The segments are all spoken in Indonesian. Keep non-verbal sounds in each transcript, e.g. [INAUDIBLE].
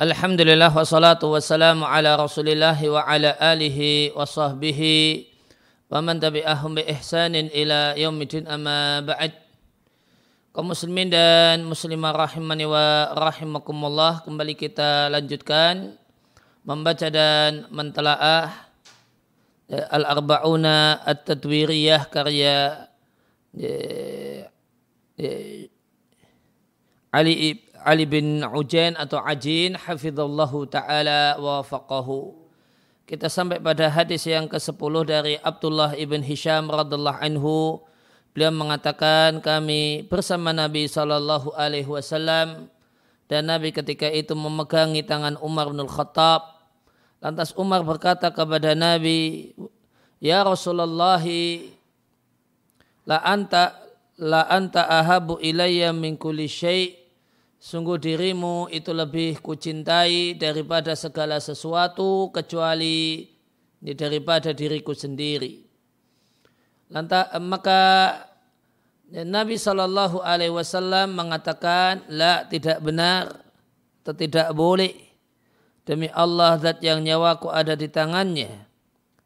Alhamdulillah wassalatu wassalamu ala rasulillah wa ala alihi wa sahbihi wa man tabi'ahum bi ihsanin ila yaumidin amma ba'd. Kaum muslimin dan muslimah rahimani wa rahimakumullah kembali kita lanjutkan membaca dan mentelaah al-arba'una at-tadwiriyah karya eh, eh, Ali Ali bin Ujain atau Ajin hafizallahu taala wa faqahu. Kita sampai pada hadis yang ke-10 dari Abdullah ibn Hisham radhiallahu anhu. Beliau mengatakan kami bersama Nabi sallallahu alaihi wasallam dan Nabi ketika itu memegangi tangan Umar bin Khattab. Lantas Umar berkata kepada Nabi, "Ya Rasulullah, la anta la anta ahabu ilayya min kulli syai' Sungguh dirimu itu lebih kucintai daripada segala sesuatu kecuali daripada diriku sendiri. Lantas maka Nabi Shallallahu Alaihi Wasallam mengatakan, la tidak benar, tidak boleh. Demi Allah zat yang nyawaku ada di tangannya.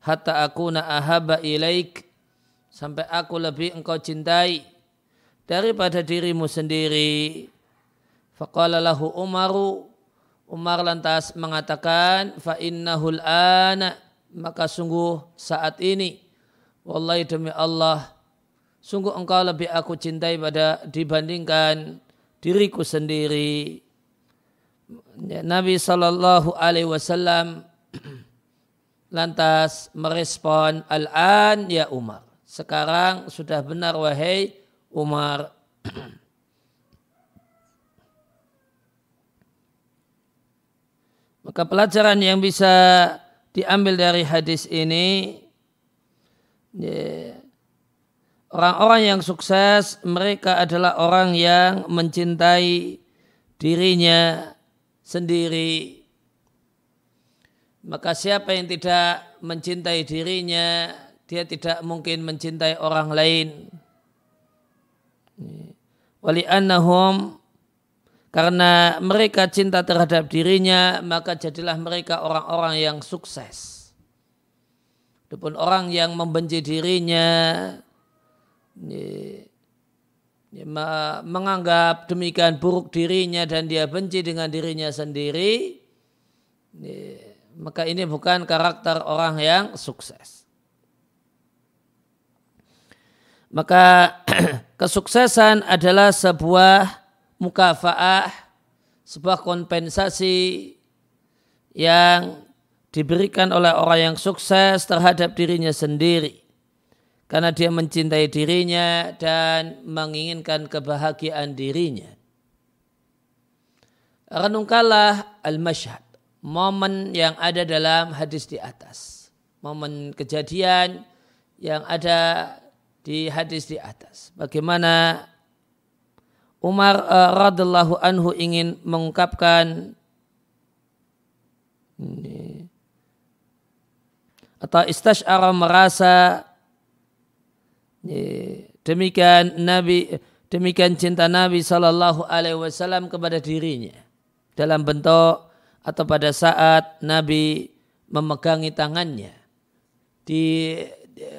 Hatta aku ahaba ilaik. Sampai aku lebih engkau cintai daripada dirimu sendiri. Faqala lahu Umaru. Umar lantas mengatakan fa innahul ana. Maka sungguh saat ini wallahi demi Allah sungguh engkau lebih aku cintai pada dibandingkan diriku sendiri. Nabi Shallallahu Alaihi Wasallam [CLEARS THROAT] lantas merespon al-an ya Umar. Sekarang sudah benar wahai Umar [CLEARS THROAT] Maka pelajaran yang bisa diambil dari hadis ini orang-orang yang sukses mereka adalah orang yang mencintai dirinya sendiri. Maka siapa yang tidak mencintai dirinya, dia tidak mungkin mencintai orang lain. Wali annahum karena mereka cinta terhadap dirinya, maka jadilah mereka orang-orang yang sukses. Adapun orang yang membenci dirinya, menganggap demikian buruk dirinya dan dia benci dengan dirinya sendiri, maka ini bukan karakter orang yang sukses. Maka [CLEARS THROAT] kesuksesan adalah sebuah mukafaah, sebuah kompensasi yang diberikan oleh orang yang sukses terhadap dirinya sendiri. Karena dia mencintai dirinya dan menginginkan kebahagiaan dirinya. Renungkanlah al-masyhad, momen yang ada dalam hadis di atas. Momen kejadian yang ada di hadis di atas. Bagaimana Umar uh, radhiallahu anhu ingin mengungkapkan ini, atau istasyara merasa ini, demikian Nabi demikian cinta Nabi Shallallahu Alaihi Wasallam kepada dirinya. Dalam bentuk atau pada saat Nabi memegangi tangannya di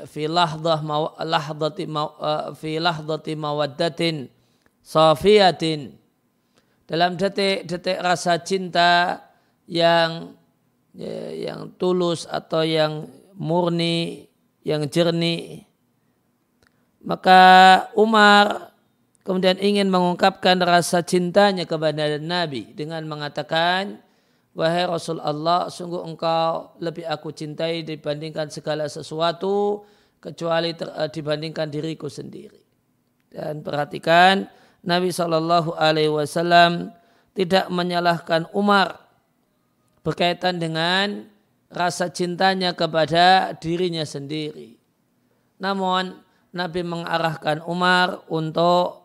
fi lahdah lahdati uh, fi lahdati mawaddatin safiyatin dalam detik-detik rasa cinta yang ya, yang tulus atau yang murni, yang jernih. Maka Umar kemudian ingin mengungkapkan rasa cintanya kepada Nabi dengan mengatakan, Wahai Rasul Allah, sungguh engkau lebih aku cintai dibandingkan segala sesuatu kecuali ter, dibandingkan diriku sendiri. Dan perhatikan Nabi Shallallahu Alaihi Wasallam tidak menyalahkan Umar berkaitan dengan rasa cintanya kepada dirinya sendiri. Namun Nabi mengarahkan Umar untuk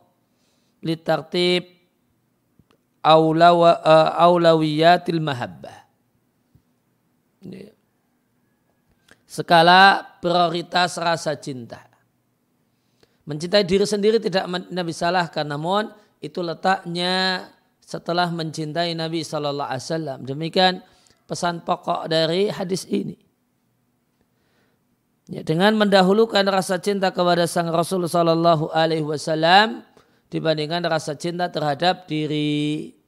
litartib uh, aulawiyatil mahabbah. Skala prioritas rasa cinta. Mencintai diri sendiri tidak Nabi salahkan, namun itu letaknya setelah mencintai Nabi Sallallahu Alaihi Wasallam. Demikian pesan pokok dari hadis ini. Ya, dengan mendahulukan rasa cinta kepada sang Rasul Sallallahu Alaihi Wasallam dibandingkan rasa cinta terhadap diri,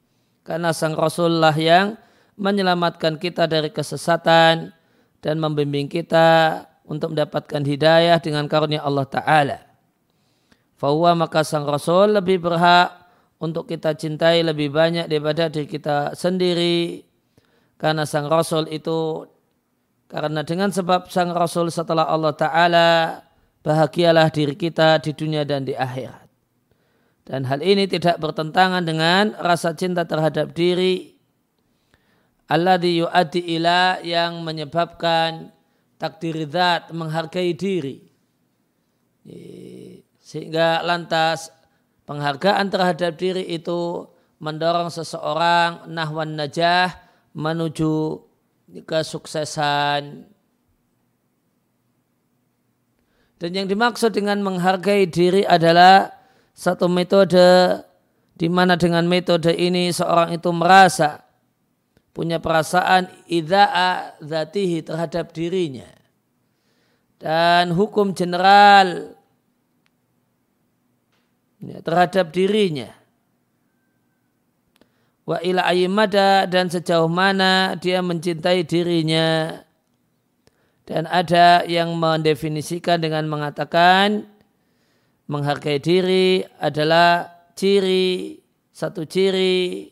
karena sang Rasulullah yang menyelamatkan kita dari kesesatan dan membimbing kita untuk mendapatkan hidayah dengan karunia Allah Taala. Fahuwa maka sang Rasul lebih berhak untuk kita cintai lebih banyak daripada diri kita sendiri karena sang Rasul itu karena dengan sebab sang Rasul setelah Allah Ta'ala bahagialah diri kita di dunia dan di akhirat. Dan hal ini tidak bertentangan dengan rasa cinta terhadap diri. Allah yu'addi ila yang menyebabkan takdir zat menghargai diri. Sehingga lantas penghargaan terhadap diri itu mendorong seseorang nahwan najah menuju kesuksesan. Dan yang dimaksud dengan menghargai diri adalah satu metode di mana dengan metode ini seorang itu merasa punya perasaan idza'a zatihi terhadap dirinya. Dan hukum general ya, terhadap dirinya wa ila ayyimada dan sejauh mana dia mencintai dirinya dan ada yang mendefinisikan dengan mengatakan menghargai diri adalah ciri satu ciri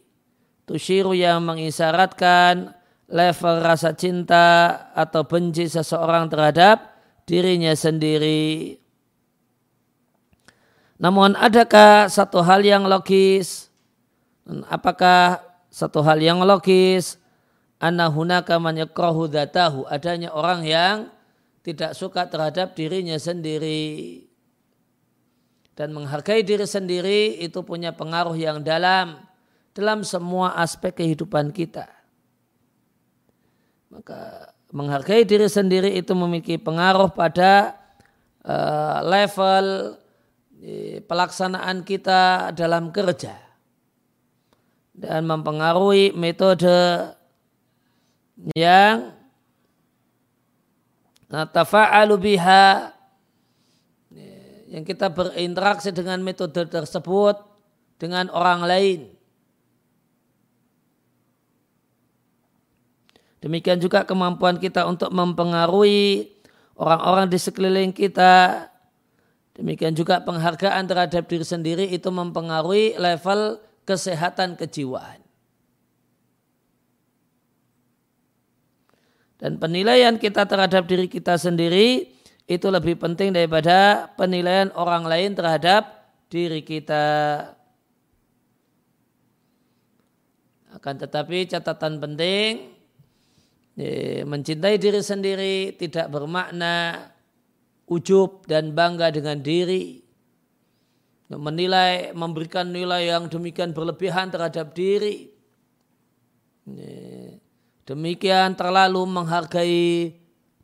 tusyiru yang mengisyaratkan level rasa cinta atau benci seseorang terhadap dirinya sendiri. Namun adakah satu hal yang logis? Apakah satu hal yang logis? Anahunaka manyakrahu datahu adanya orang yang tidak suka terhadap dirinya sendiri. Dan menghargai diri sendiri itu punya pengaruh yang dalam dalam semua aspek kehidupan kita. Maka menghargai diri sendiri itu memiliki pengaruh pada uh, level pelaksanaan kita dalam kerja dan mempengaruhi metode yang tafa'alu biha yang kita berinteraksi dengan metode tersebut dengan orang lain. Demikian juga kemampuan kita untuk mempengaruhi orang-orang di sekeliling kita. Demikian juga penghargaan terhadap diri sendiri itu mempengaruhi level kesehatan kejiwaan. Dan penilaian kita terhadap diri kita sendiri itu lebih penting daripada penilaian orang lain terhadap diri kita. Akan tetapi catatan penting, mencintai diri sendiri tidak bermakna ujub dan bangga dengan diri menilai, memberikan nilai yang demikian berlebihan terhadap diri. Demikian terlalu menghargai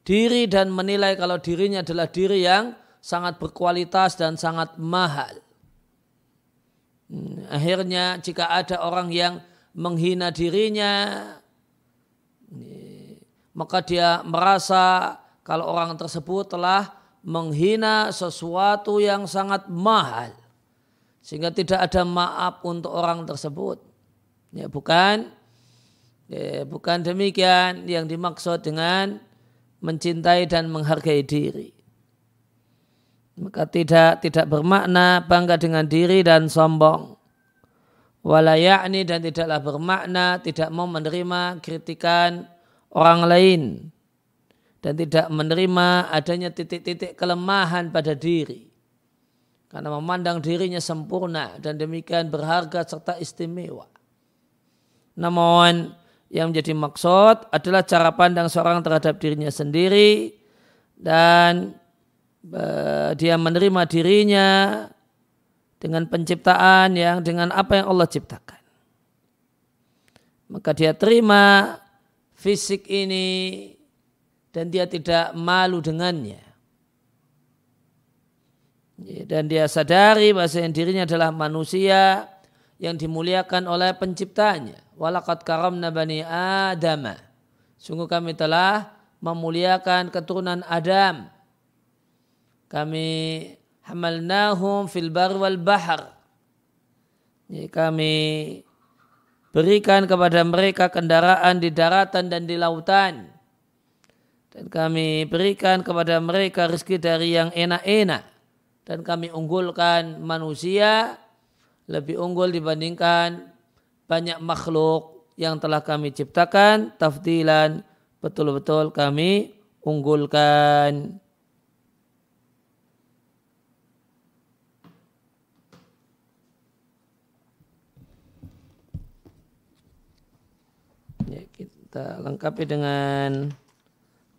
diri dan menilai kalau dirinya adalah diri yang sangat berkualitas dan sangat mahal. Hmm, akhirnya jika ada orang yang menghina dirinya, maka dia merasa kalau orang tersebut telah menghina sesuatu yang sangat mahal sehingga tidak ada maaf untuk orang tersebut. Ya, bukan ya, bukan demikian yang dimaksud dengan mencintai dan menghargai diri. Maka tidak tidak bermakna bangga dengan diri dan sombong. Walayakni dan tidaklah bermakna tidak mau menerima kritikan orang lain dan tidak menerima adanya titik-titik kelemahan pada diri karena memandang dirinya sempurna dan demikian berharga serta istimewa. Namun yang menjadi maksud adalah cara pandang seorang terhadap dirinya sendiri dan uh, dia menerima dirinya dengan penciptaan yang dengan apa yang Allah ciptakan. Maka dia terima fisik ini dan dia tidak malu dengannya. Dan dia sadari bahwa dirinya adalah manusia yang dimuliakan oleh penciptanya. Walakat karamna bani Adam. Sungguh kami telah memuliakan keturunan Adam. Kami hamalnahum fil bar wal bahar. Kami berikan kepada mereka kendaraan di daratan dan di lautan. Dan kami berikan kepada mereka rezeki dari yang enak-enak. Dan kami unggulkan manusia lebih unggul dibandingkan banyak makhluk yang telah kami ciptakan. Tafdilan betul-betul kami unggulkan. Ya, kita lengkapi dengan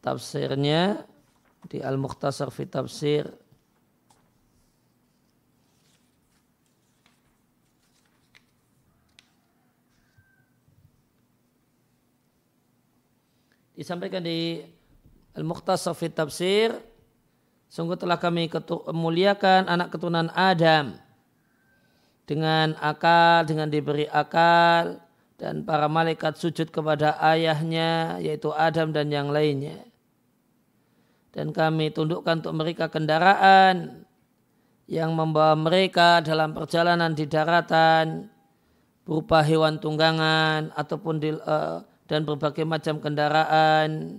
tafsirnya di Al-Mukhtasar fi Tafsir disampaikan di Al-Mukhtasar fi Tafsir sungguh telah kami muliakan anak keturunan Adam dengan akal dengan diberi akal dan para malaikat sujud kepada ayahnya yaitu Adam dan yang lainnya. Dan kami tundukkan untuk mereka kendaraan yang membawa mereka dalam perjalanan di daratan berupa hewan tunggangan ataupun di, uh, dan berbagai macam kendaraan.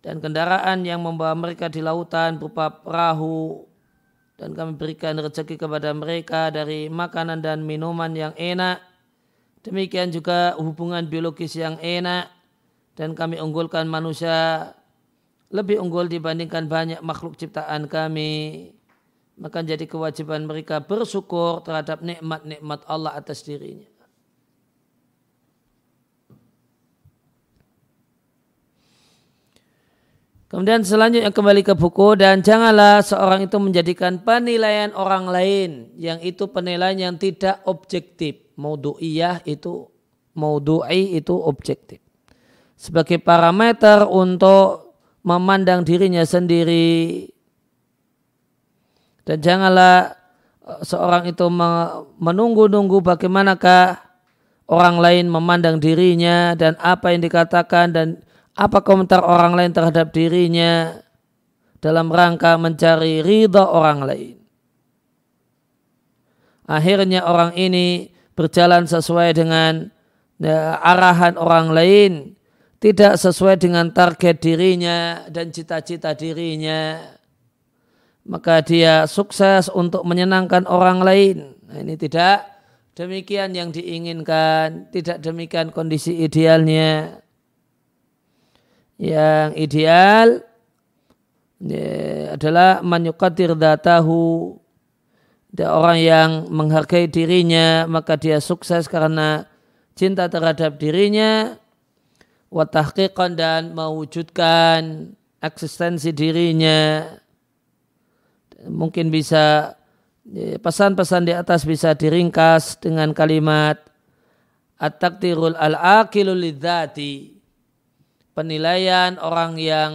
Dan kendaraan yang membawa mereka di lautan berupa perahu. Dan kami berikan rezeki kepada mereka dari makanan dan minuman yang enak. Demikian juga hubungan biologis yang enak. Dan kami unggulkan manusia lebih unggul dibandingkan banyak makhluk ciptaan kami. Maka jadi kewajiban mereka bersyukur terhadap nikmat-nikmat Allah atas dirinya. Kemudian selanjutnya kembali ke buku dan janganlah seorang itu menjadikan penilaian orang lain yang itu penilaian yang tidak objektif maudu'iyah itu maudu'i itu objektif. Sebagai parameter untuk memandang dirinya sendiri. Dan janganlah eh, seorang itu menunggu-nunggu bagaimanakah orang lain memandang dirinya dan apa yang dikatakan dan apa komentar orang lain terhadap dirinya dalam rangka mencari ridha orang lain. Akhirnya orang ini berjalan sesuai dengan ya, arahan orang lain, tidak sesuai dengan target dirinya dan cita-cita dirinya, maka dia sukses untuk menyenangkan orang lain. Nah, ini tidak demikian yang diinginkan, tidak demikian kondisi idealnya. Yang ideal ya, adalah menyukatir datahu dia orang yang menghargai dirinya maka dia sukses karena cinta terhadap dirinya watahqiqan dan mewujudkan eksistensi dirinya mungkin bisa ya, pesan-pesan di atas bisa diringkas dengan kalimat at-takdirul al-aqilul penilaian orang yang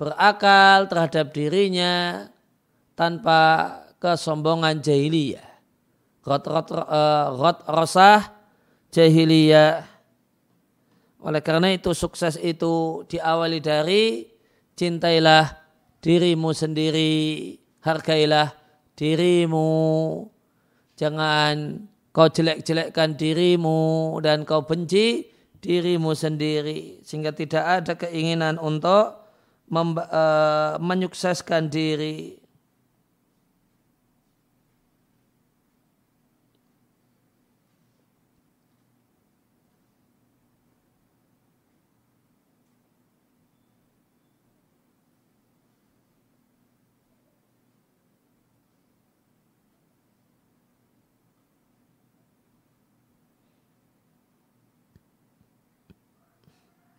berakal terhadap dirinya tanpa kesombongan jahiliyah. Rot, rot, uh, rot rosah jahiliyah. Oleh karena itu sukses itu diawali dari cintailah dirimu sendiri, hargailah dirimu. Jangan kau jelek-jelekkan dirimu dan kau benci dirimu sendiri sehingga tidak ada keinginan untuk uh, menyukseskan diri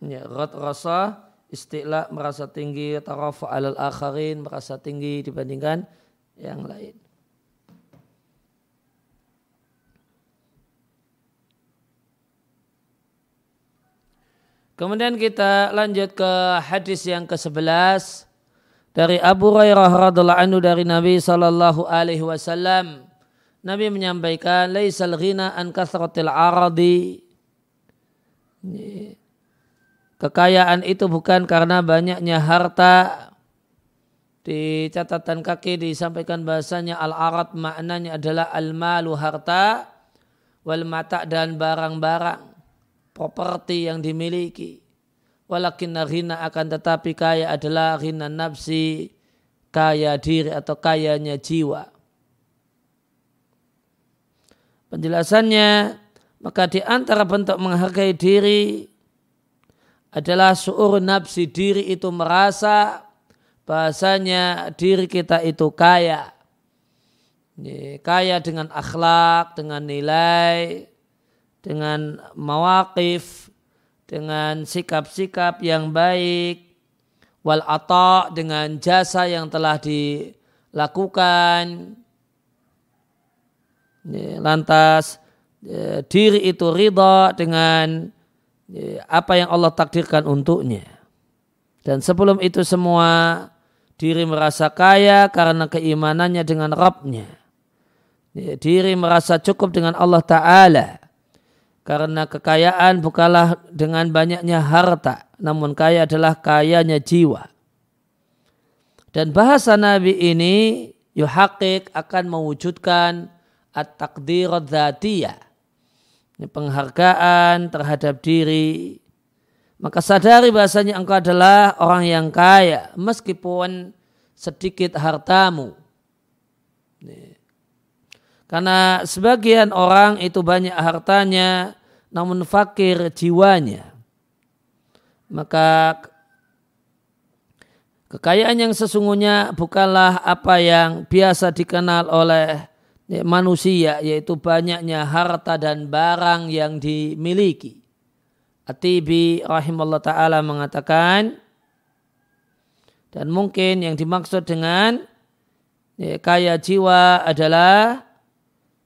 ya, rot rasa istilah merasa tinggi taraf alal akharin merasa tinggi dibandingkan yang lain. Kemudian kita lanjut ke hadis yang ke-11 dari Abu Hurairah radhiallahu anhu dari Nabi sallallahu alaihi wasallam. Nabi menyampaikan laisal ghina an kasratil aradi kekayaan itu bukan karena banyaknya harta. Di catatan kaki disampaikan bahasanya al-arad maknanya adalah al-malu harta wal mata dan barang-barang properti yang dimiliki. Walakin ghina akan tetapi kaya adalah ghina nafsi kaya diri atau kayanya jiwa. Penjelasannya, maka di antara bentuk menghargai diri adalah suur nafsi diri itu merasa bahasanya diri kita itu kaya. Kaya dengan akhlak, dengan nilai, dengan mawakif, dengan sikap-sikap yang baik, wal ato dengan jasa yang telah dilakukan, lantas diri itu ridha dengan apa yang Allah takdirkan untuknya. Dan sebelum itu semua diri merasa kaya karena keimanannya dengan Rabbnya. E, diri merasa cukup dengan Allah Ta'ala. Karena kekayaan bukanlah dengan banyaknya harta. Namun kaya adalah kayanya jiwa. Dan bahasa Nabi ini yuhakik akan mewujudkan at-takdir dzatiyah. Penghargaan terhadap diri. Maka sadari bahasanya engkau adalah orang yang kaya meskipun sedikit hartamu. Karena sebagian orang itu banyak hartanya namun fakir jiwanya. Maka kekayaan yang sesungguhnya bukanlah apa yang biasa dikenal oleh manusia yaitu banyaknya harta dan barang yang dimiliki. Atibi rahimahullah ta'ala mengatakan dan mungkin yang dimaksud dengan ya, kaya jiwa adalah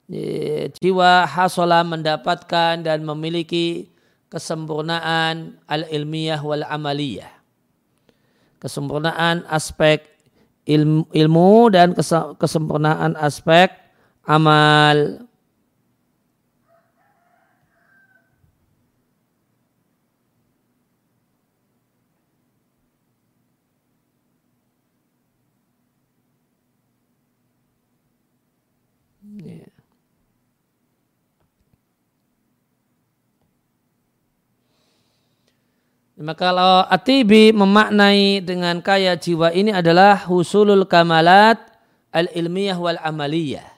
ya, jiwa hasola mendapatkan dan memiliki kesempurnaan al-ilmiyah wal amaliyah. Kesempurnaan aspek ilmu, ilmu dan kesempurnaan aspek amal ya. Maka kalau Atibi memaknai dengan kaya jiwa ini adalah husulul kamalat al-ilmiyah wal amaliyah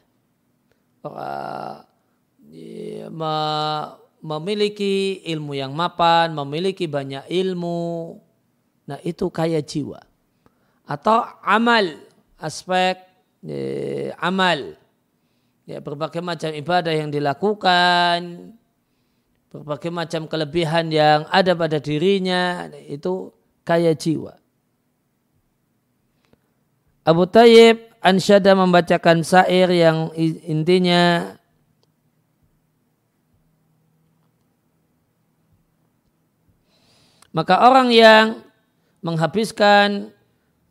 memiliki ilmu yang mapan, memiliki banyak ilmu, nah itu kaya jiwa. Atau amal, aspek eh, amal, ya berbagai macam ibadah yang dilakukan, berbagai macam kelebihan yang ada pada dirinya, itu kaya jiwa. Abu Tayyib Ansyada membacakan syair yang intinya maka orang yang menghabiskan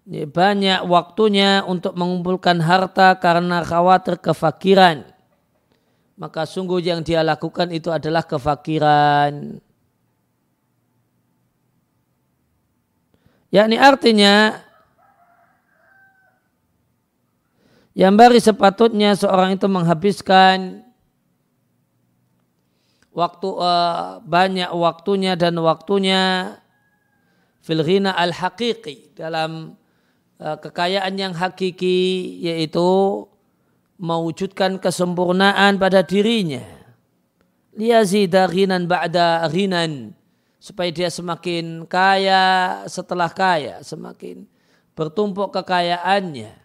banyak waktunya untuk mengumpulkan harta karena khawatir kefakiran maka sungguh yang dia lakukan itu adalah kefakiran. Yakni artinya Yang bari sepatutnya seorang itu menghabiskan waktu uh, banyak waktunya dan waktunya filghina al haqiqi dalam uh, kekayaan yang hakiki yaitu mewujudkan kesempurnaan pada dirinya. Liyazida ghinan ba'da ghinan supaya dia semakin kaya setelah kaya semakin bertumpuk kekayaannya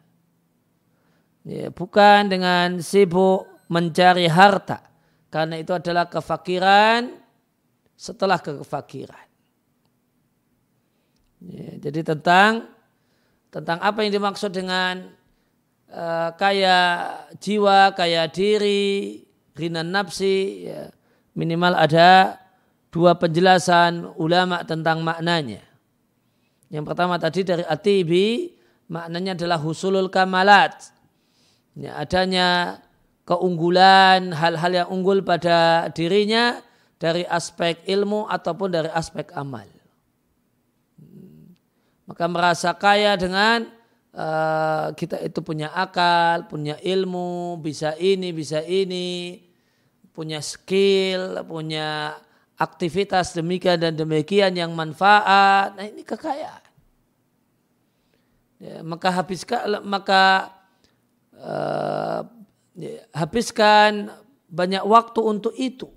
Ya, bukan dengan sibuk mencari harta. Karena itu adalah kefakiran setelah kefakiran. Ya, jadi tentang tentang apa yang dimaksud dengan uh, kaya jiwa, kaya diri, rinan nafsi, ya, minimal ada dua penjelasan ulama tentang maknanya. Yang pertama tadi dari Atibi, maknanya adalah husulul kamalat ya, adanya keunggulan, hal-hal yang unggul pada dirinya dari aspek ilmu ataupun dari aspek amal. Maka merasa kaya dengan uh, kita itu punya akal, punya ilmu, bisa ini, bisa ini, punya skill, punya aktivitas demikian dan demikian yang manfaat. Nah ini kekayaan. Ya, maka habiskan maka uh, habiskan banyak waktu untuk itu.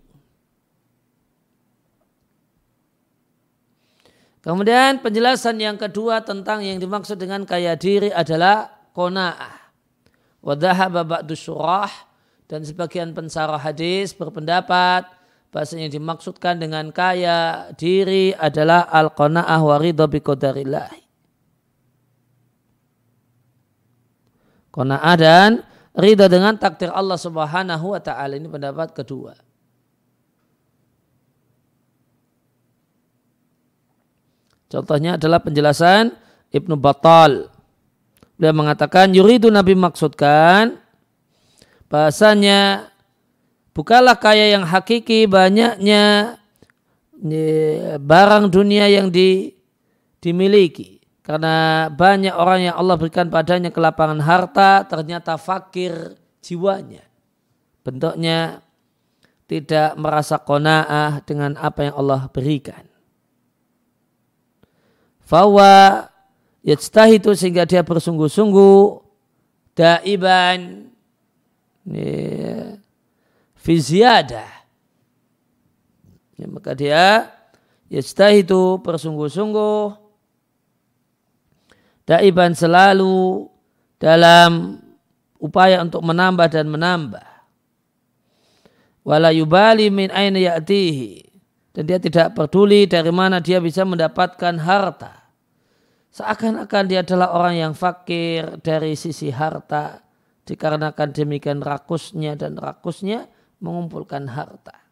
Kemudian penjelasan yang kedua tentang yang dimaksud dengan kaya diri adalah kona'ah. Wadahaba ba'du surah dan sebagian pensarah hadis berpendapat bahasanya dimaksudkan dengan kaya diri adalah al-qana'ah wa ridha Qana'ah dan ridha dengan takdir Allah Subhanahu wa taala ini pendapat kedua. Contohnya adalah penjelasan Ibnu Battal. Beliau mengatakan yuridu Nabi maksudkan bahasanya bukalah kaya yang hakiki banyaknya barang dunia yang di, dimiliki. Karena banyak orang yang Allah berikan padanya kelapangan harta ternyata fakir jiwanya. Bentuknya tidak merasa kona'ah dengan apa yang Allah berikan. Fawa itu sehingga dia bersungguh-sungguh daiban ya, fi ziyadah. Ya, maka dia itu bersungguh-sungguh daiban selalu dalam upaya untuk menambah dan menambah. Wala yubali min aina ya'tihi dan dia tidak peduli dari mana dia bisa mendapatkan harta. Seakan-akan dia adalah orang yang fakir dari sisi harta dikarenakan demikian rakusnya dan rakusnya mengumpulkan harta.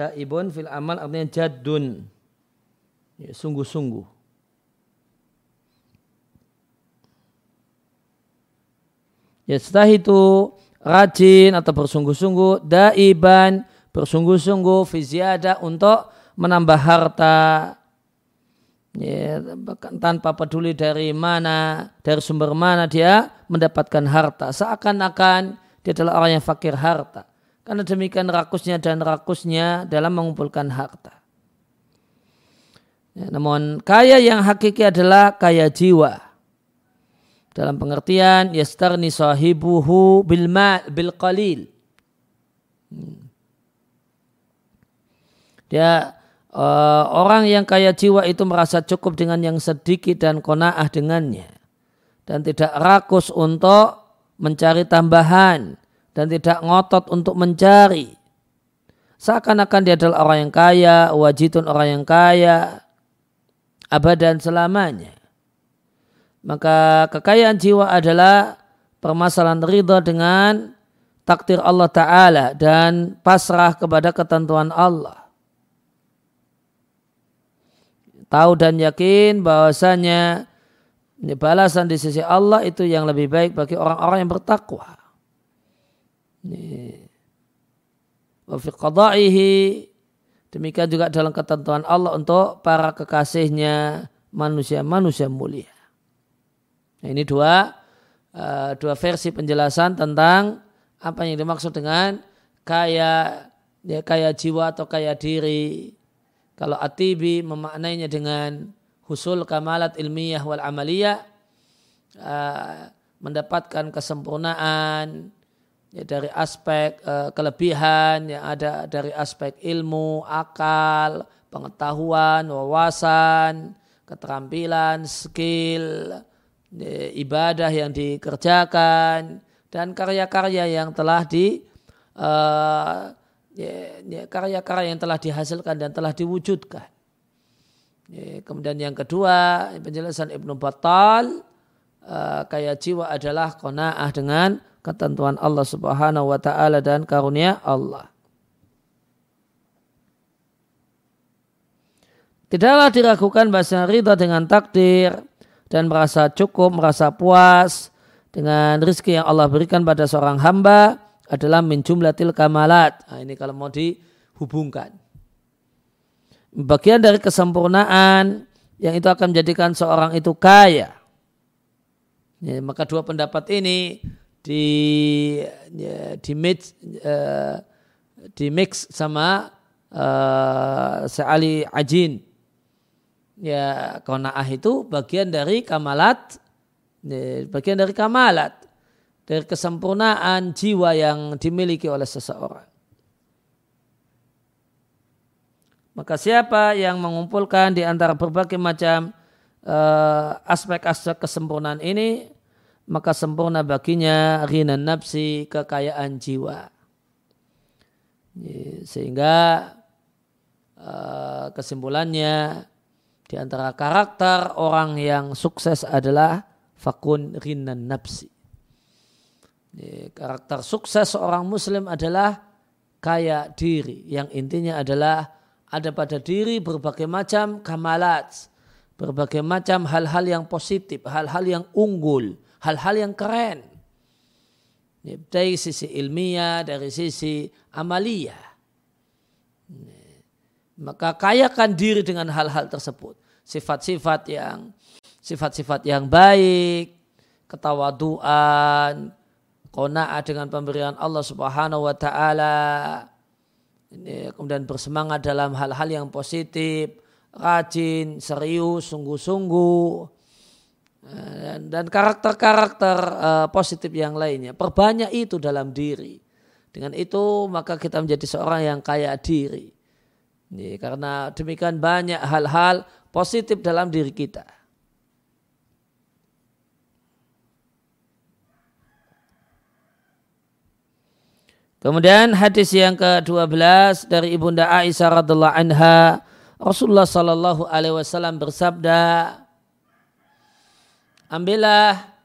Taibun fil amal artinya jadun. Ya, sungguh-sungguh. Ya setelah itu rajin atau bersungguh-sungguh, daiban, bersungguh-sungguh, fiziada untuk menambah harta. Ya, tanpa peduli dari mana, dari sumber mana dia mendapatkan harta. Seakan-akan dia adalah orang yang fakir harta. Karena demikian rakusnya dan rakusnya dalam mengumpulkan harta. Ya, namun kaya yang hakiki adalah kaya jiwa. Dalam pengertian yastarni sahibuhu bil ma bil qalil. Dia uh, orang yang kaya jiwa itu merasa cukup dengan yang sedikit dan kona'ah dengannya. Dan tidak rakus untuk mencari tambahan dan tidak ngotot untuk mencari. Seakan-akan dia adalah orang yang kaya, wajitun orang yang kaya, abadan selamanya. Maka kekayaan jiwa adalah permasalahan ridha dengan takdir Allah Ta'ala dan pasrah kepada ketentuan Allah. Tahu dan yakin bahwasanya balasan di sisi Allah itu yang lebih baik bagi orang-orang yang bertakwa. Wa fi qada'ihi demikian juga dalam ketentuan Allah untuk para kekasihnya manusia-manusia mulia. Nah, ini dua uh, dua versi penjelasan tentang apa yang dimaksud dengan kaya ya kaya jiwa atau kaya diri. Kalau Atibi memaknainya dengan husul kamalat ilmiah wal amaliyah uh, mendapatkan kesempurnaan ya, dari aspek uh, kelebihan yang ada dari aspek ilmu, akal, pengetahuan, wawasan, keterampilan, skill, ya, ibadah yang dikerjakan, dan karya-karya yang telah di uh, karya-karya yang telah dihasilkan dan telah diwujudkan. Kemudian yang kedua penjelasan Ibnu Battal uh, kaya jiwa adalah kona'ah dengan ketentuan Allah Subhanahu wa taala dan karunia Allah. Tidaklah diragukan bahasa ridha dengan takdir dan merasa cukup, merasa puas dengan rizki yang Allah berikan pada seorang hamba adalah min jumlatil kamalat. Nah, ini kalau mau dihubungkan. Bagian dari kesempurnaan yang itu akan menjadikan seorang itu kaya. Ya, maka dua pendapat ini di ya, di mix uh, di mix sama uh, Seali Ajin. Ya kona'ah itu bagian dari kamalat ya, bagian dari kamalat dari kesempurnaan jiwa yang dimiliki oleh seseorang. Maka siapa yang mengumpulkan di antara berbagai macam uh, aspek-aspek kesempurnaan ini maka sempurna baginya rina nafsi kekayaan jiwa sehingga uh, kesimpulannya di antara karakter orang yang sukses adalah fakun rinan nafsi. Karakter sukses seorang muslim adalah kaya diri. Yang intinya adalah ada pada diri berbagai macam kamalat. Berbagai macam hal-hal yang positif, hal-hal yang unggul, hal-hal yang keren. Dari sisi ilmiah, dari sisi amalia. Maka kayakan diri dengan hal-hal tersebut sifat-sifat yang sifat-sifat yang baik, ketawaduan, qanaah dengan pemberian Allah Subhanahu wa taala. Ini kemudian bersemangat dalam hal-hal yang positif, rajin, serius, sungguh-sungguh. Dan karakter-karakter uh, positif yang lainnya. Perbanyak itu dalam diri. Dengan itu maka kita menjadi seorang yang kaya diri. Ini, karena demikian banyak hal-hal positif dalam diri kita. Kemudian hadis yang ke-12 dari Ibunda Aisyah radhiallahu anha, Rasulullah sallallahu alaihi wasallam bersabda, "Ambillah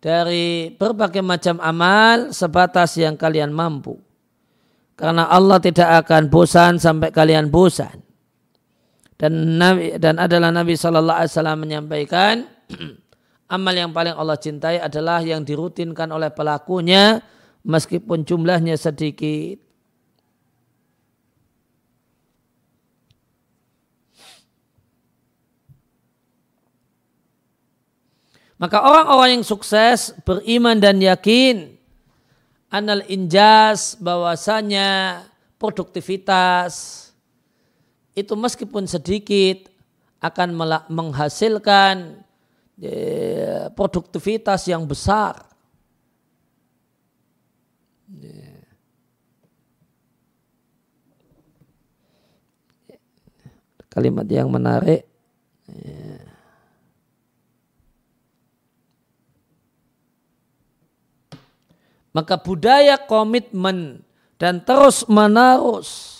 dari berbagai macam amal sebatas yang kalian mampu. Karena Allah tidak akan bosan sampai kalian bosan dan Nabi dan adalah Nabi Shallallahu Alaihi Wasallam menyampaikan [CLEARS THROAT] amal yang paling Allah cintai adalah yang dirutinkan oleh pelakunya meskipun jumlahnya sedikit. Maka orang-orang yang sukses beriman dan yakin anal injas bahwasanya produktivitas itu meskipun sedikit akan menghasilkan ya, produktivitas yang besar. Ya. Kalimat yang menarik. Maka budaya komitmen dan terus menerus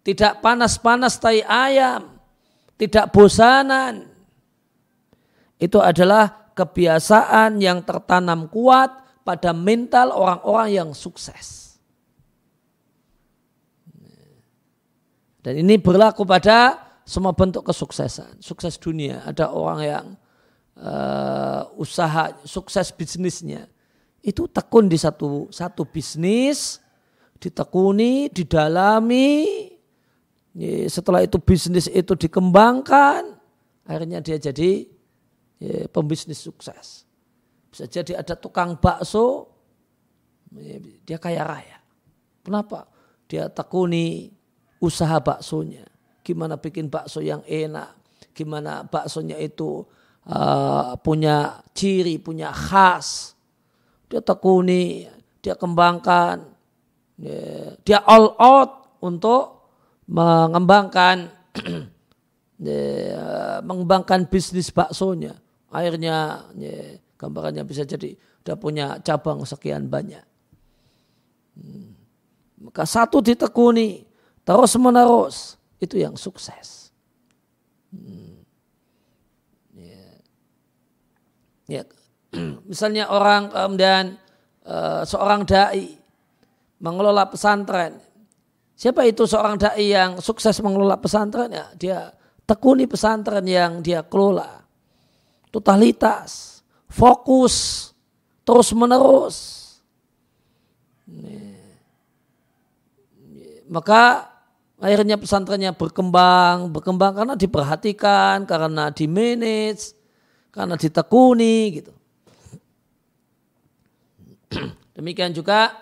tidak panas-panas tai ayam, tidak bosanan. Itu adalah kebiasaan yang tertanam kuat pada mental orang-orang yang sukses. Dan ini berlaku pada semua bentuk kesuksesan. Sukses dunia, ada orang yang uh, usaha, sukses bisnisnya. Itu tekun di satu satu bisnis, ditekuni, didalami, setelah itu bisnis itu dikembangkan, akhirnya dia jadi pembisnis sukses. Bisa jadi ada tukang bakso, dia kaya raya. Kenapa? Dia tekuni usaha baksonya. Gimana bikin bakso yang enak, gimana baksonya itu uh, punya ciri, punya khas. Dia tekuni, dia kembangkan, ya, dia all out untuk mengembangkan [CLEARS THROAT] mengembangkan bisnis baksonya. Akhirnya ya, Gambarannya bisa jadi udah punya cabang sekian banyak. Hmm. Maka satu ditekuni terus menerus itu yang sukses. Hmm. Ya. ya. Misalnya orang kemudian uh, seorang dai mengelola pesantren. Siapa itu seorang dai yang sukses mengelola pesantren? Ya, dia tekuni pesantren yang dia kelola. Totalitas, fokus, terus menerus. Maka akhirnya pesantrennya berkembang, berkembang karena diperhatikan, karena di manage, karena ditekuni gitu. [CLEARS THROAT] Demikian juga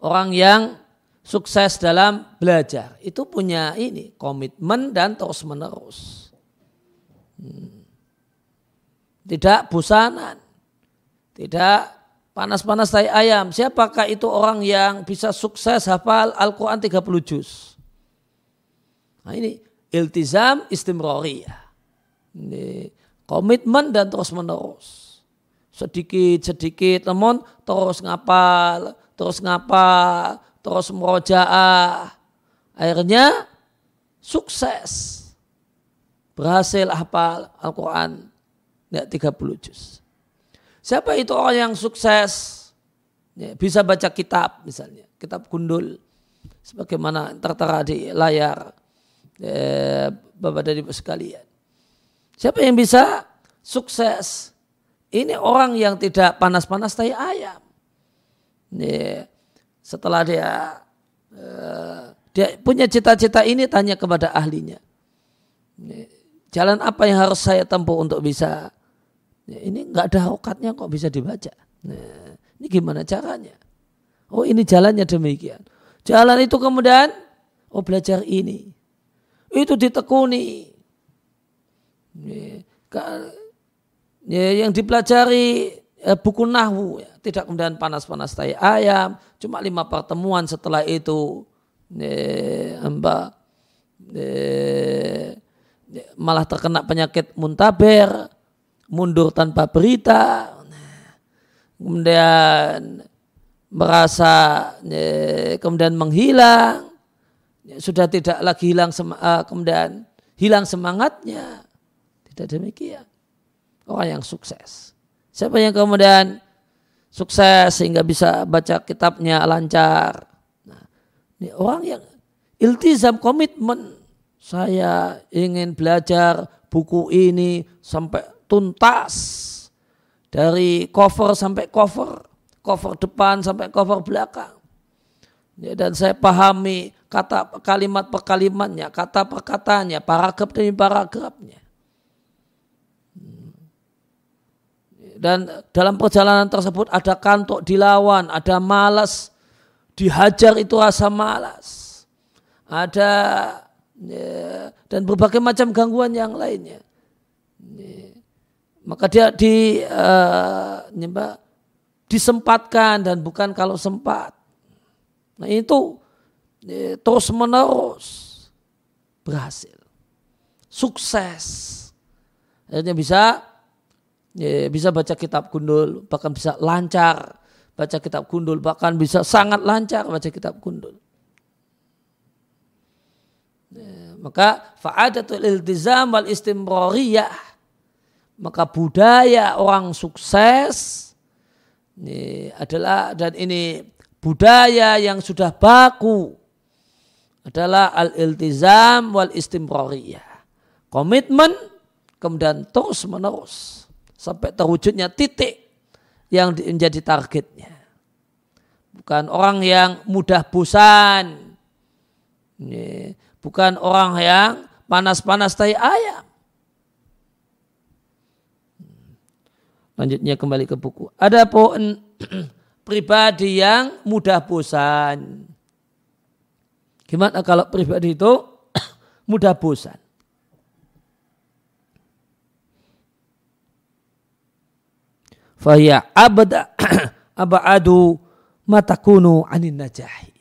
orang yang sukses dalam belajar itu punya ini komitmen dan terus menerus. Hmm. Tidak busanan, tidak panas-panas tai ayam. Siapakah itu orang yang bisa sukses hafal Al-Quran 30 juz? Nah ini iltizam istimroriyah. Ini komitmen dan terus menerus. Sedikit-sedikit namun terus ngapal, terus ngapal, terus merojaah. Akhirnya sukses. Berhasil hafal Al-Quran 30 juz. Siapa itu orang yang sukses? Ya, bisa baca kitab misalnya, kitab gundul. Sebagaimana tertera di layar eh, Bapak Ibu sekalian. Siapa yang bisa sukses? Ini orang yang tidak panas-panas tai ayam. Ya, setelah dia eh, dia punya cita-cita ini tanya kepada ahlinya. Ya, jalan apa yang harus saya tempuh untuk bisa ini nggak ada harokatnya kok bisa dibaca. Nah, ini gimana caranya? Oh ini jalannya demikian. Jalan itu kemudian, oh belajar ini. Itu ditekuni. Ya, ya, yang dipelajari ya, buku nahwu ya. tidak kemudian panas-panas tai ayam cuma lima pertemuan setelah itu ya, amba, ya, malah terkena penyakit muntaber mundur tanpa berita, kemudian merasa kemudian menghilang, sudah tidak lagi hilang eh, kemudian hilang semangatnya. Tidak demikian. Orang yang sukses. Siapa yang kemudian sukses sehingga bisa baca kitabnya lancar. Nah, ini orang yang iltizam komitmen. Saya ingin belajar buku ini sampai tuntas dari cover sampai cover, cover depan sampai cover belakang. Ya, dan saya pahami kata kalimat per kalimatnya, kata per katanya, paragraf demi paragrafnya. Dan dalam perjalanan tersebut ada kantuk dilawan, ada malas, dihajar itu rasa malas. Ada ya, dan berbagai macam gangguan yang lainnya. Ya maka dia di uh, disempatkan dan bukan kalau sempat. Nah itu terus menerus berhasil, sukses. Akhirnya bisa ya, bisa baca kitab gundul, bahkan bisa lancar baca kitab gundul, bahkan bisa sangat lancar baca kitab gundul. Ya, maka fa'adatul iltizam wal istimrariyah maka budaya orang sukses ini adalah dan ini budaya yang sudah baku adalah al-iltizam wal istimrariyah. Komitmen kemudian terus menerus sampai terwujudnya titik yang menjadi targetnya. Bukan orang yang mudah bosan. Bukan orang yang panas-panas tai ayam. Lanjutnya kembali ke buku. Ada pun [CLEARS THROAT] pribadi yang mudah bosan. Gimana kalau pribadi itu [CLEARS THROAT] mudah bosan? Faya abada [CLEARS THROAT] abadu matakunu anin najahi.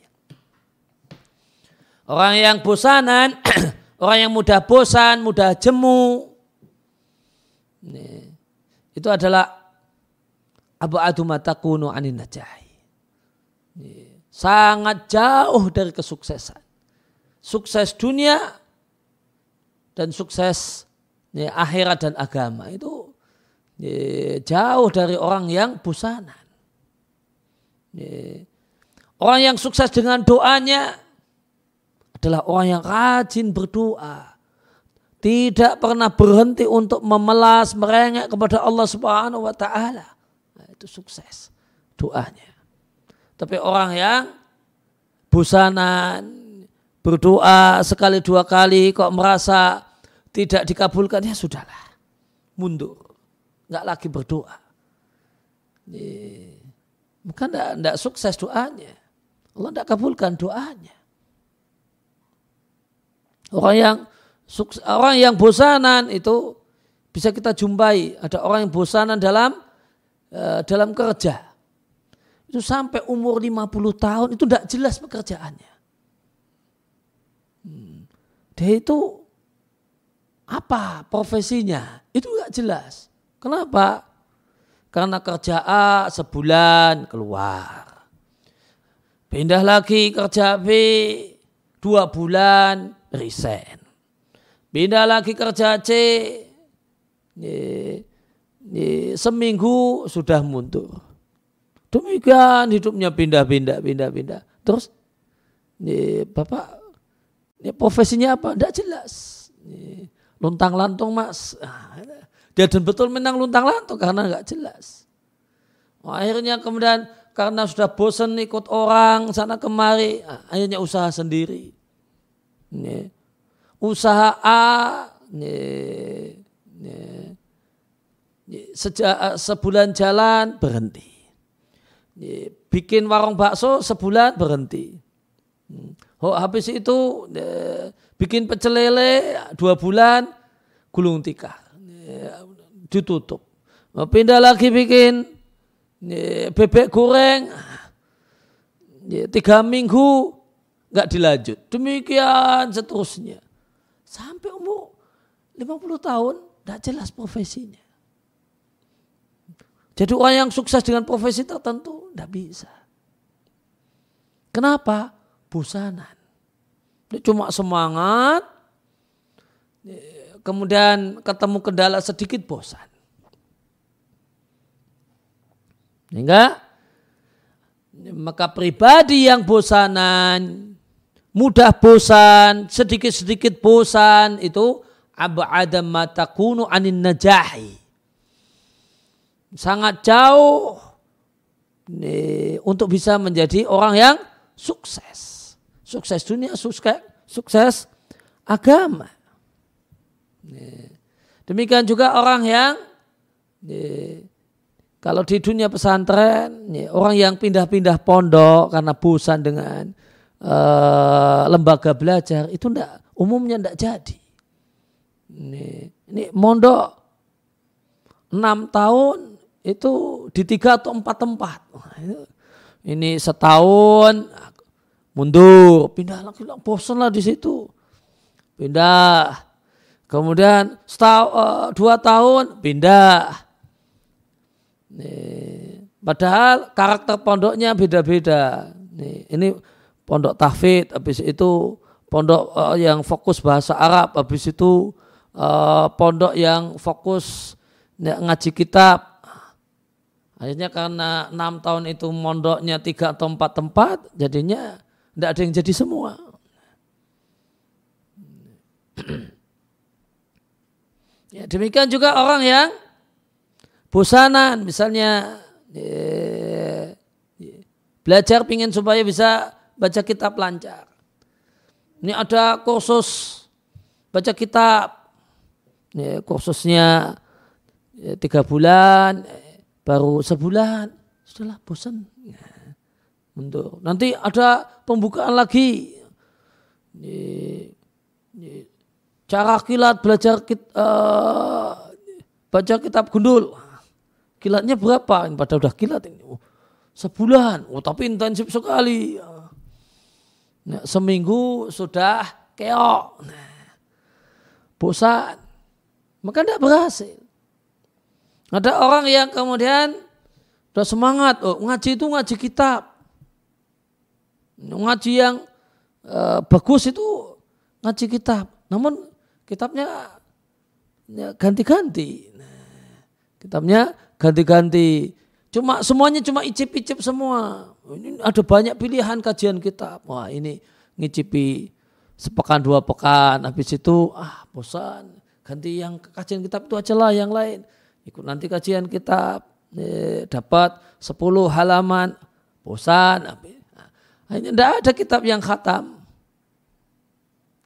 Orang yang bosanan, [CLEARS THROAT] orang yang mudah bosan, mudah jemu, itu adalah abadu matakunu anin najahi. Sangat jauh dari kesuksesan. Sukses dunia dan sukses ya, akhirat dan agama itu jauh dari orang yang busanan. Ya, orang yang sukses dengan doanya adalah orang yang rajin berdoa. Tidak pernah berhenti untuk memelas merengek kepada Allah Subhanahu wa taala. Nah, itu sukses doanya. Tapi orang yang busanan berdoa sekali dua kali kok merasa tidak dikabulkan ya sudahlah mundur nggak lagi berdoa. Bukan tidak sukses doanya. Allah tidak kabulkan doanya. Orang yang orang yang bosanan itu bisa kita jumpai. Ada orang yang bosanan dalam uh, dalam kerja. Itu sampai umur 50 tahun itu tidak jelas pekerjaannya. Dia itu apa profesinya? Itu nggak jelas. Kenapa? Karena kerja A sebulan keluar. Pindah lagi kerja B dua bulan resign. Pindah lagi kerja C seminggu sudah mundur. Demikian hidupnya pindah-pindah, pindah-pindah. Terus Bapak ini profesinya apa? Tidak jelas. Luntang lantung mas. Ah, dia dan betul menang luntang lantung karena nggak jelas. Oh, akhirnya kemudian karena sudah bosan ikut orang sana kemari, akhirnya usaha sendiri. Ini. Usaha A, ini, ini, sejak sebulan jalan berhenti. Ini, bikin warung bakso sebulan berhenti. Hmm. Oh, habis itu eh, bikin pecel lele dua bulan gulung tikar eh, ditutup. Oh, pindah lagi bikin eh, bebek goreng eh, tiga minggu nggak dilanjut. Demikian seterusnya sampai umur 50 tahun tidak jelas profesinya. Jadi orang yang sukses dengan profesi tertentu tidak bisa. Kenapa? bosanan. Dia cuma semangat, kemudian ketemu kendala sedikit bosan. Sehingga maka pribadi yang bosanan, mudah bosan, sedikit-sedikit bosan itu ab'adam matakunu anin najahi. Sangat jauh untuk bisa menjadi orang yang sukses sukses dunia, sukses, sukses agama. Demikian juga orang yang kalau di dunia pesantren, orang yang pindah-pindah pondok karena bosan dengan uh, lembaga belajar itu ndak umumnya ndak jadi. Ini, ini mondok enam tahun itu di tiga atau empat tempat. Ini setahun mundur, pindah lagi, bosan lah di situ. Pindah. Kemudian setahun, uh, dua tahun pindah. Nih, padahal karakter pondoknya beda-beda. Ini pondok tahfid, habis itu pondok uh, yang fokus bahasa Arab, habis itu uh, pondok yang fokus ngaji kitab. Akhirnya karena enam tahun itu mondoknya tiga atau empat tempat, jadinya tidak ada yang jadi semua. Ya, demikian juga orang yang bosanan misalnya ya, belajar pingin supaya bisa baca kitab lancar. Ini ada kursus baca kitab. Ya, kursusnya ya, tiga bulan, baru sebulan, sudahlah bosan. Ya untuk nanti ada pembukaan lagi cara kilat belajar kit, uh, baca kitab gundul. Kilatnya berapa? Pada udah kilat ini. Oh, sebulan. Oh tapi intensif sekali. Nah, seminggu sudah keok. Nah, bosan. Maka tidak berhasil. Ada orang yang kemudian Udah semangat, oh, ngaji itu ngaji kitab. Ngaji yang uh, bagus itu ngaji kitab. Namun kitabnya ya, ganti-ganti. Nah, kitabnya ganti-ganti. Cuma semuanya cuma icip-icip semua. Ini ada banyak pilihan kajian kitab. Wah ini ngicipi sepekan dua pekan. Habis itu ah bosan. Ganti yang kajian kitab itu aja lah yang lain. Ikut nanti kajian kitab. Eh, dapat 10 halaman. Bosan. Ini tidak ada kitab yang khatam.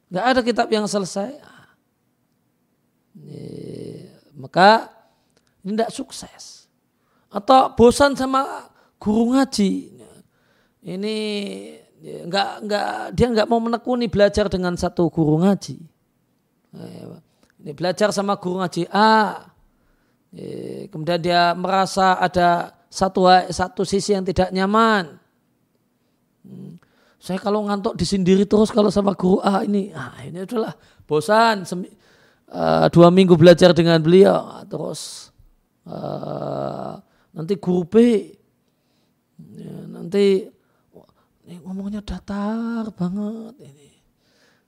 Tidak ada kitab yang selesai. Maka tidak sukses. Atau bosan sama guru ngaji. Ini nggak nggak dia nggak mau menekuni belajar dengan satu guru ngaji. Ini belajar sama guru ngaji A. Kemudian dia merasa ada satu satu sisi yang tidak nyaman. Hmm. Saya kalau ngantuk disindiri terus kalau sama guru A ini, ah ini adalah bosan. Uh, dua minggu belajar dengan beliau terus uh, nanti guru B ya, nanti ini ngomongnya datar banget ini.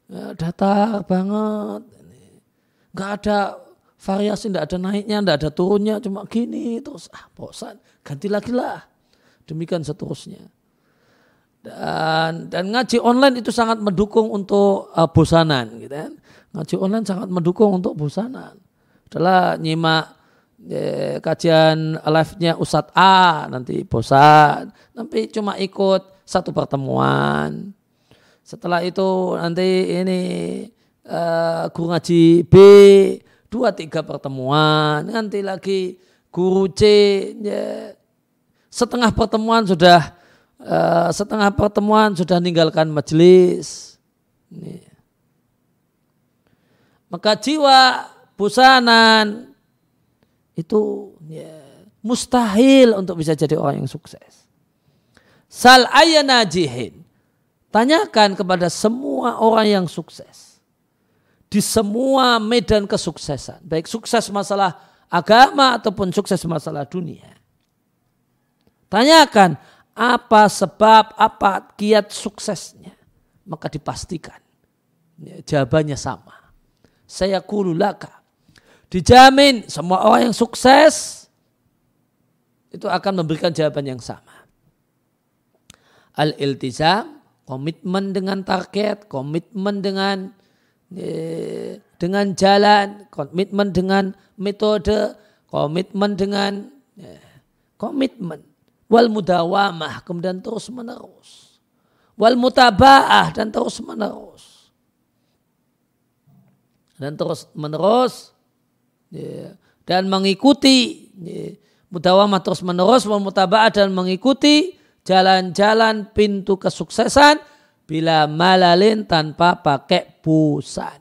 Ya, datar banget ini. Gak ada variasi, gak ada naiknya, gak ada turunnya, cuma gini terus ah bosan, ganti lagi lah. Demikian seterusnya. Dan dan ngaji online itu sangat mendukung untuk uh, bosanan gitu kan. Ngaji online sangat mendukung untuk bosanan. Adalah nyimak eh, kajian live-nya Ustadz A nanti bosan, nanti cuma ikut satu pertemuan. Setelah itu nanti ini uh, guru ngaji B dua tiga pertemuan. Nanti lagi guru C ya, setengah pertemuan sudah uh, setengah pertemuan sudah meninggalkan majelis. Ini. Maka jiwa busanan itu ya, mustahil untuk bisa jadi orang yang sukses. Sal ayana jihin. Tanyakan kepada semua orang yang sukses. Di semua medan kesuksesan. Baik sukses masalah agama ataupun sukses masalah dunia. Tanyakan apa sebab, apa kiat suksesnya. Maka dipastikan. Ya, jawabannya sama. Saya kululaka. Dijamin semua orang yang sukses itu akan memberikan jawaban yang sama. Al-iltizam, komitmen dengan target, komitmen dengan eh, dengan jalan, komitmen dengan metode, komitmen dengan eh, komitmen. Wal mudawamah kemudian terus menerus wal mutabaah dan terus menerus dan terus menerus ya, dan mengikuti ya, mudawamah terus menerus wal mutabaah dan mengikuti jalan-jalan pintu kesuksesan bila malalin tanpa pakai busan.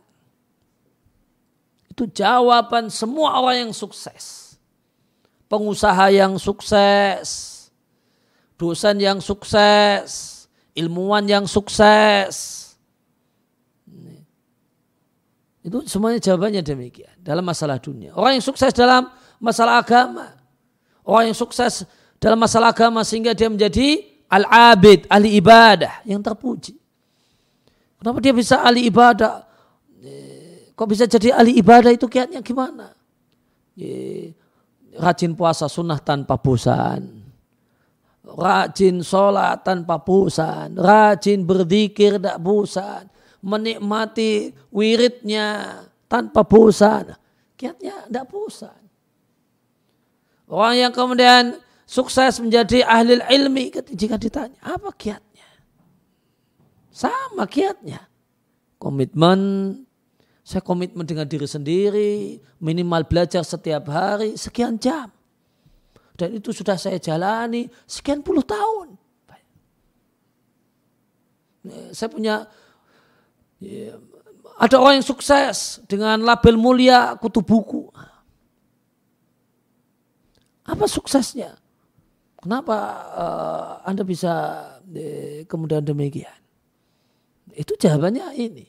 Itu jawaban semua orang yang sukses. Pengusaha yang sukses, dosen yang sukses, ilmuwan yang sukses. Itu semuanya jawabannya demikian dalam masalah dunia. Orang yang sukses dalam masalah agama, orang yang sukses dalam masalah agama sehingga dia menjadi al-abid, ahli ibadah yang terpuji. Kenapa dia bisa ahli ibadah? Eh, kok bisa jadi ahli ibadah itu kiatnya gimana? Eh, rajin puasa sunnah tanpa bosan. Rajin sholat tanpa bosan. Rajin berzikir tak bosan. Menikmati wiridnya tanpa bosan. Kiatnya tidak bosan. Orang yang kemudian sukses menjadi ahli ilmi jika ditanya apa kiatnya? Sama kiatnya. Komitmen. Saya komitmen dengan diri sendiri minimal belajar setiap hari sekian jam. Dan itu sudah saya jalani sekian puluh tahun. Saya punya ada orang yang sukses dengan label mulia kutu buku apa suksesnya Kenapa uh, Anda bisa eh, kemudian demikian? Itu jawabannya ini.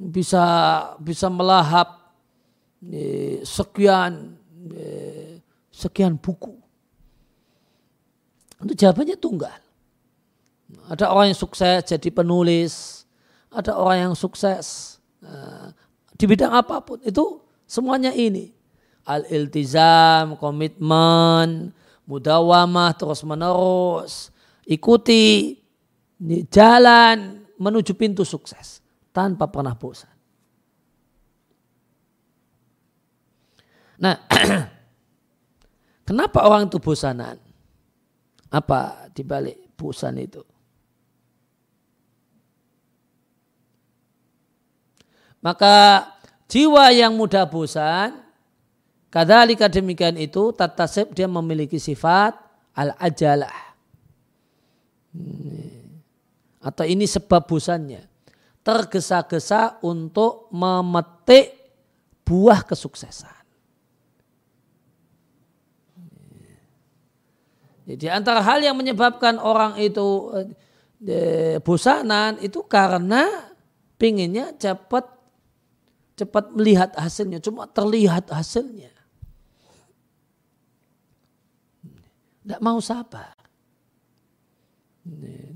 Bisa bisa melahap eh, sekian sekian buku. Itu jawabannya tunggal. Ada orang yang sukses jadi penulis, ada orang yang sukses uh, di bidang apa pun. Itu semuanya ini. Al-iltizam, komitmen, mudawamah terus menerus. Ikuti jalan menuju pintu sukses tanpa pernah bosan. Nah, [CLEARS THROAT] kenapa orang itu bosanan? Apa dibalik bosan itu? Maka jiwa yang mudah bosan, kadalika demikian itu, tatasib dia memiliki sifat al-ajalah. Atau ini sebab bosannya. Tergesa-gesa untuk memetik buah kesuksesan. Jadi antara hal yang menyebabkan orang itu eh, bosanan itu karena pinginnya cepat cepat melihat hasilnya, cuma terlihat hasilnya. Tidak mau sabar.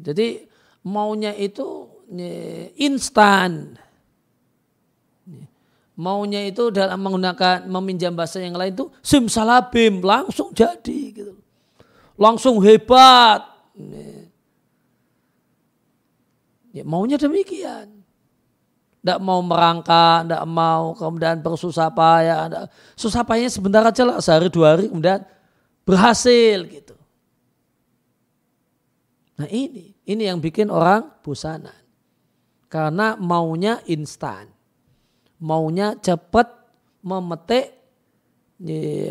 Jadi maunya itu instan. Maunya itu dalam menggunakan meminjam bahasa yang lain itu simsalabim langsung jadi gitu. Langsung hebat. Ya, maunya demikian tidak mau merangkak, tidak mau kemudian bersusah payah. Susah payahnya sebentar aja lah, sehari dua hari kemudian berhasil gitu. Nah ini, ini yang bikin orang bosanan. Karena maunya instan. Maunya cepat memetik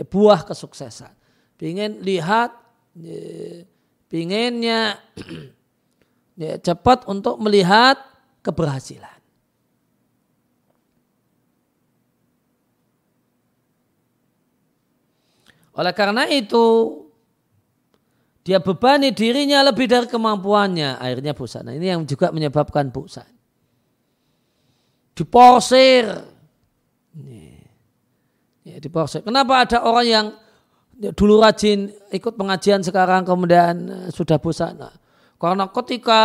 buah kesuksesan. Pingin lihat, pinginnya [CLEARS THROAT] cepat untuk melihat keberhasilan. Oleh karena itu, dia bebani dirinya lebih dari kemampuannya. Akhirnya bosan. Nah, ini yang juga menyebabkan bosan. Diporsir. Ya, diporsir. Kenapa ada orang yang dulu rajin ikut pengajian sekarang kemudian eh, sudah bosan? Nah, karena ketika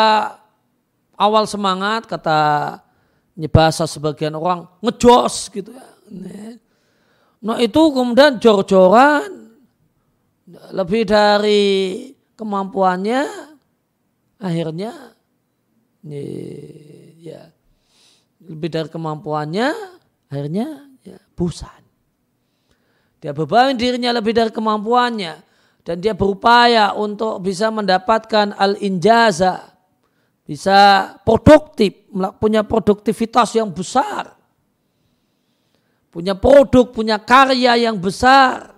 awal semangat kata bahasa sebagian orang ngejos gitu ya. Nah itu kemudian jor-joran lebih dari kemampuannya akhirnya ya lebih dari kemampuannya akhirnya ya, bosan. Dia beban dirinya lebih dari kemampuannya dan dia berupaya untuk bisa mendapatkan al-injaza bisa produktif punya produktivitas yang besar punya produk punya karya yang besar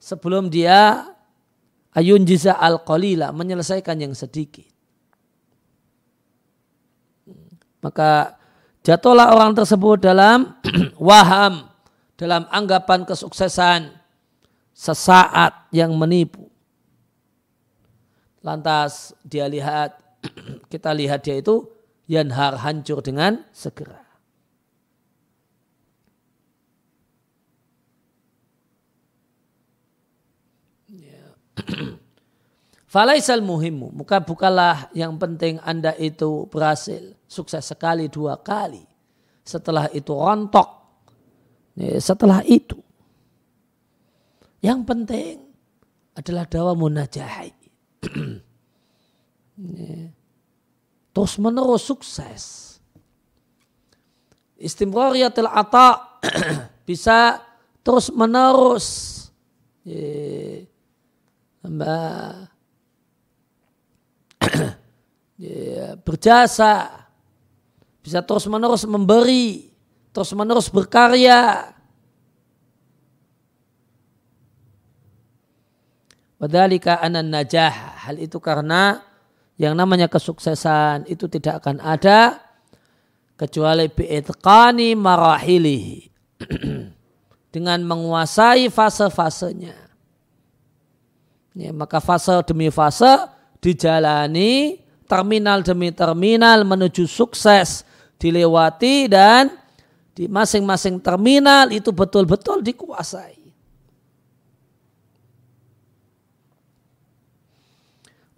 sebelum dia ayun jiza al qalila menyelesaikan yang sedikit. Maka jatuhlah orang tersebut dalam [CLEARS THROAT] waham, dalam anggapan kesuksesan sesaat yang menipu. Lantas dia lihat, [CLEARS THROAT] kita lihat dia itu yanhar hancur dengan segera. [CLEARS THROAT] Falaisal muhimu, muka bukalah yang penting Anda itu berhasil, sukses sekali dua kali. Setelah itu rontok. Setelah itu. Yang penting adalah dawa munajahi. [CLEARS THROAT] Terus menerus sukses. Istimrariyatil ata [CLEARS THROAT] bisa terus menerus [COUGHS] ya, berjasa, bisa terus menerus memberi, terus menerus berkarya. Wadhalika anan najah. Hal itu karena yang namanya kesuksesan itu tidak akan ada kecuali bi'itqani marahilihi. [COUGHS] Dengan menguasai fase-fasenya. Ya, maka fase demi fase dijalani terminal demi terminal menuju sukses dilewati dan di masing-masing terminal itu betul-betul dikuasai.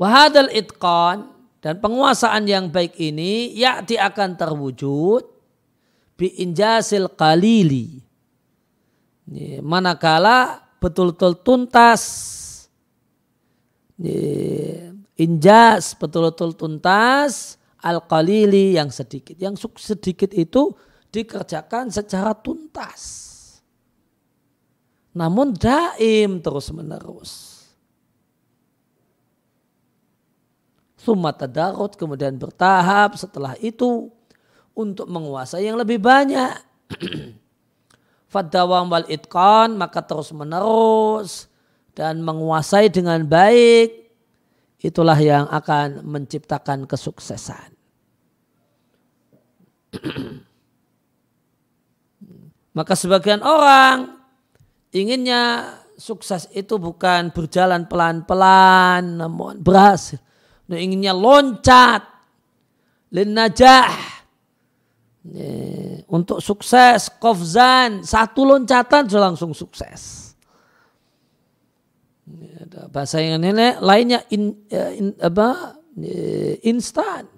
Wahadal itqan dan penguasaan yang baik ini yakti akan terwujud bi injasil qalili. Manakala betul-betul tuntas injas betul-betul tuntas al-qalili yang sedikit. Yang sedikit itu dikerjakan secara tuntas. Namun daim terus menerus. Summa tadarut kemudian bertahap setelah itu untuk menguasai yang lebih banyak. [CLEARS THROAT] Fadawam wal itqan maka terus menerus dan menguasai dengan baik itulah yang akan menciptakan kesuksesan. [CLEARS THROAT] maka sebagian orang inginnya sukses itu bukan berjalan pelan-pelan namun berhasil. Nah, inginnya loncat. Lin najah untuk sukses kofzan. Satu loncatan sudah langsung sukses bahasa yang ini lainnya in, ya, in, apa instan.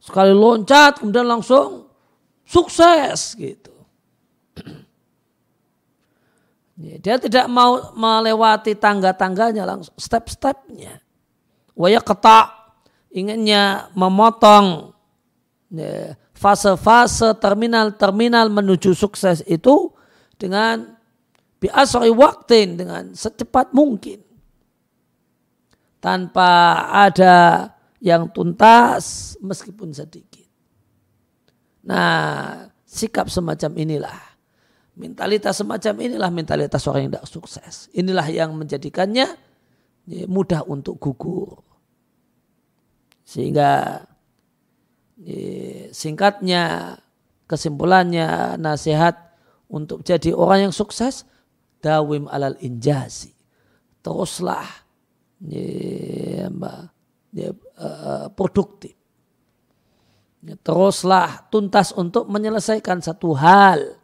Sekali loncat kemudian langsung sukses gitu. [CLEARS THROAT] Dia tidak mau melewati tangga-tangganya langsung step-stepnya. Waya ketak inginnya memotong ya, fase-fase terminal-terminal menuju sukses itu dengan biasari waktin dengan secepat mungkin tanpa ada yang tuntas meskipun sedikit. Nah, sikap semacam inilah mentalitas semacam inilah mentalitas orang yang tidak sukses. Inilah yang menjadikannya ya, mudah untuk gugur. Sehingga ya, singkatnya kesimpulannya nasihat untuk jadi orang yang sukses dawim alal injazi. Teruslah ya, ya, uh, produktif. Ya, teruslah tuntas untuk menyelesaikan satu hal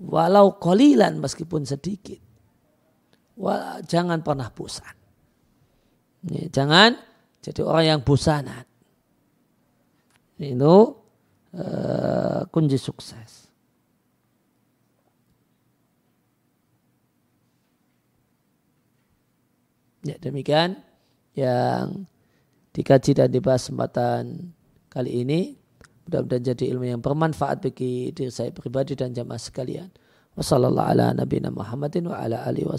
walau kolilan meskipun sedikit. Wah, jangan pernah bosan. Ya, jangan jadi orang yang bosanan. Itu uh, kunci sukses. Ya demikian yang dikaji dan dibahas kesempatan kali ini. Mudah-mudahan jadi ilmu yang bermanfaat bagi diri saya pribadi dan jamaah sekalian. Wassalamualaikum ala nabiyina Muhammadin wa ala alihi wa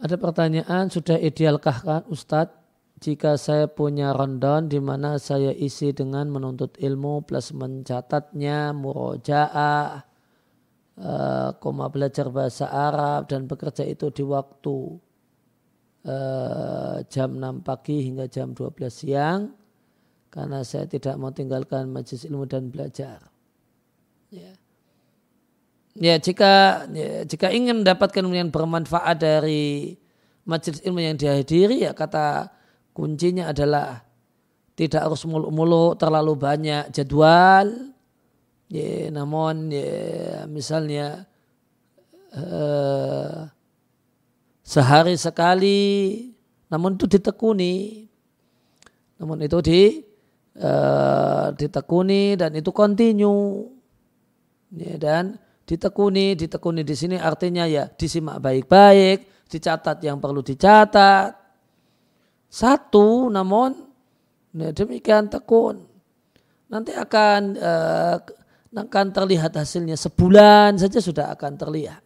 Ada pertanyaan, sudah idealkah kan Ustadz jika saya punya rundown di mana saya isi dengan menuntut ilmu plus mencatatnya, murojaah, uh, koma belajar bahasa Arab dan bekerja itu di waktu uh, jam 6 pagi hingga jam 12 siang karena saya tidak mau tinggalkan majlis ilmu dan belajar. Ya. Ya, jika ya, jika ingin mendapatkan ilmu yang bermanfaat dari majlis ilmu yang dihadiri ya kata kuncinya adalah tidak harus mulu-mulu terlalu banyak jadwal. Ya, namun ya, misalnya uh, sehari sekali, namun itu ditekuni, namun itu di uh, ditekuni dan itu kontinu, ya, dan ditekuni, ditekuni di sini artinya ya disimak baik-baik, dicatat yang perlu dicatat. Satu, namun ya, demikian tekun. Nanti akan uh, akan terlihat hasilnya sebulan saja sudah akan terlihat.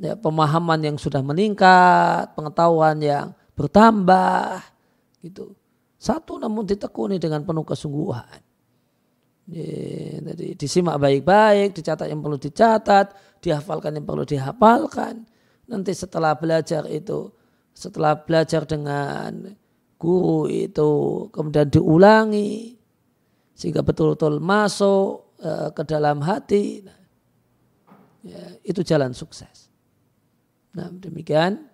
Ya, pemahaman yang sudah meningkat, pengetahuan yang bertambah, gitu. Satu namun ditekuni dengan penuh kesungguhan. Jadi disimak baik-baik, dicatat yang perlu dicatat, dihafalkan yang perlu dihafalkan. Nanti setelah belajar itu, setelah belajar dengan guru itu kemudian diulangi sehingga betul-betul masuk Eh, ke dalam hati. Ya, itu jalan sukses. Nah demikian.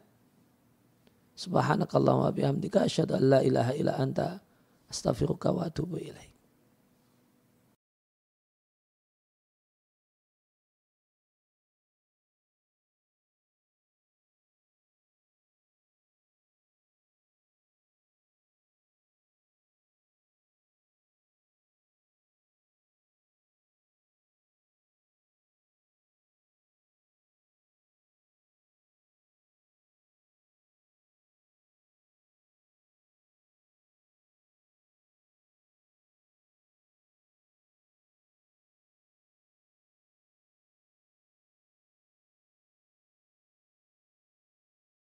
Subhanakallahumma bihamdika asyhadu an la ilaha illa anta astaghfiruka wa atubu ilaik.